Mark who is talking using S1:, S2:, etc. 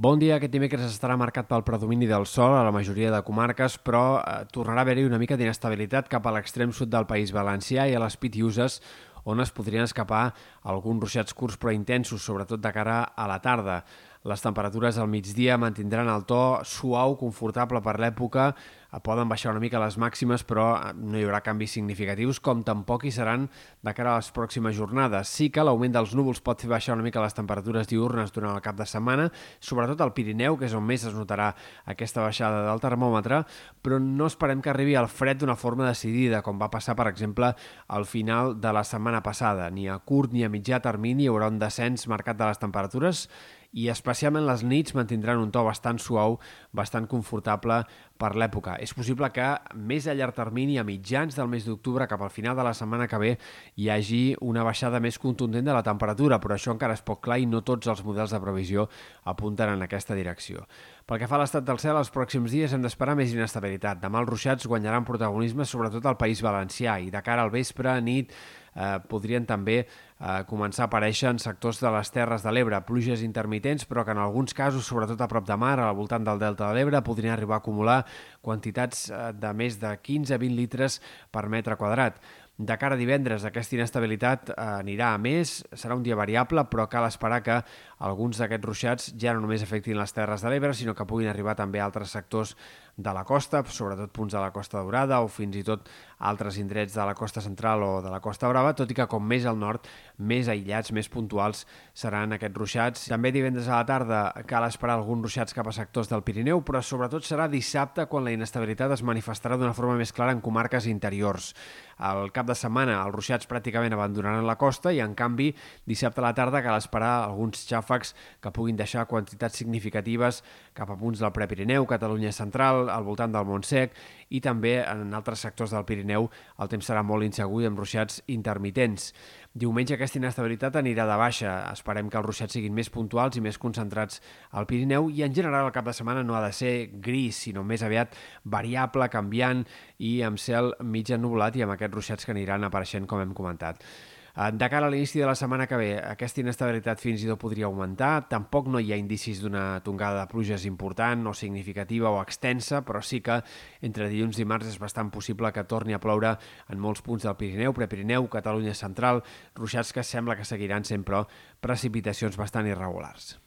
S1: Bon dia. Aquest dimecres estarà marcat pel predomini del sol a la majoria de comarques, però eh, tornarà a haver-hi una mica d'inestabilitat cap a l'extrem sud del País Valencià i a les Pitiuses, on es podrien escapar alguns ruixats curts però intensos, sobretot de cara a la tarda. Les temperatures al migdia mantindran el to suau, confortable per l'època, poden baixar una mica les màximes, però no hi haurà canvis significatius, com tampoc hi seran de cara a les pròximes jornades. Sí que l'augment dels núvols pot fer baixar una mica les temperatures diurnes durant el cap de setmana, sobretot al Pirineu, que és on més es notarà aquesta baixada del termòmetre, però no esperem que arribi al fred d'una forma decidida, com va passar, per exemple, al final de la setmana passada. Ni a curt ni a mitjà termini hi haurà un descens marcat de les temperatures i especialment les nits mantindran un to bastant suau, bastant confortable per l'època. És possible que més a llarg termini, a mitjans del mes d'octubre, cap al final de la setmana que ve, hi hagi una baixada més contundent de la temperatura, però això encara és poc clar i no tots els models de previsió apunten en aquesta direcció. Pel que fa a l'estat del cel, els pròxims dies hem d'esperar més inestabilitat. Demà els ruixats guanyaran protagonisme sobretot al País Valencià i de cara al vespre, nit, eh, podrien també eh, començar a aparèixer en sectors de les Terres de l'Ebre, pluges intermitents, però que en alguns casos, sobretot a prop de mar, al voltant del Delta de l'Ebre, podrien arribar a acumular quantitats eh, de més de 15-20 litres per metre quadrat. De cara a divendres, aquesta inestabilitat eh, anirà a més, serà un dia variable, però cal esperar que alguns d'aquests ruixats ja no només afectin les Terres de l'Ebre, sinó que puguin arribar també a altres sectors de la costa, sobretot punts de la Costa Daurada o fins i tot altres indrets de la costa central o de la Costa Brava, tot i que com més al nord, més aïllats, més puntuals seran aquests ruixats. També divendres a la tarda cal esperar alguns ruixats cap a sectors del Pirineu, però sobretot serà dissabte quan la inestabilitat es manifestarà d'una forma més clara en comarques interiors. Al cap de setmana els ruixats pràcticament abandonaran la costa i en canvi dissabte a la tarda cal esperar alguns xàfecs que puguin deixar quantitats significatives cap a punts del Prepirineu, Catalunya central, al voltant del Montsec i també en altres sectors del Pirineu el temps serà molt insegur i amb ruixats intermitents. Diumenge aquesta inestabilitat anirà de baixa. Esperem que els ruixats siguin més puntuals i més concentrats al Pirineu i en general el cap de setmana no ha de ser gris, sinó més aviat variable, canviant i amb cel mig ennublat i amb aquests ruixats que aniran apareixent com hem comentat. Eh, de cara a l'inici de la setmana que ve, aquesta inestabilitat fins i tot podria augmentar. Tampoc no hi ha indicis d'una tongada de pluges important o significativa o extensa, però sí que entre dilluns i dimarts és bastant possible que torni a ploure en molts punts del Pirineu, Prepirineu, Catalunya central, ruixats que sembla que seguiran sempre precipitacions bastant irregulars.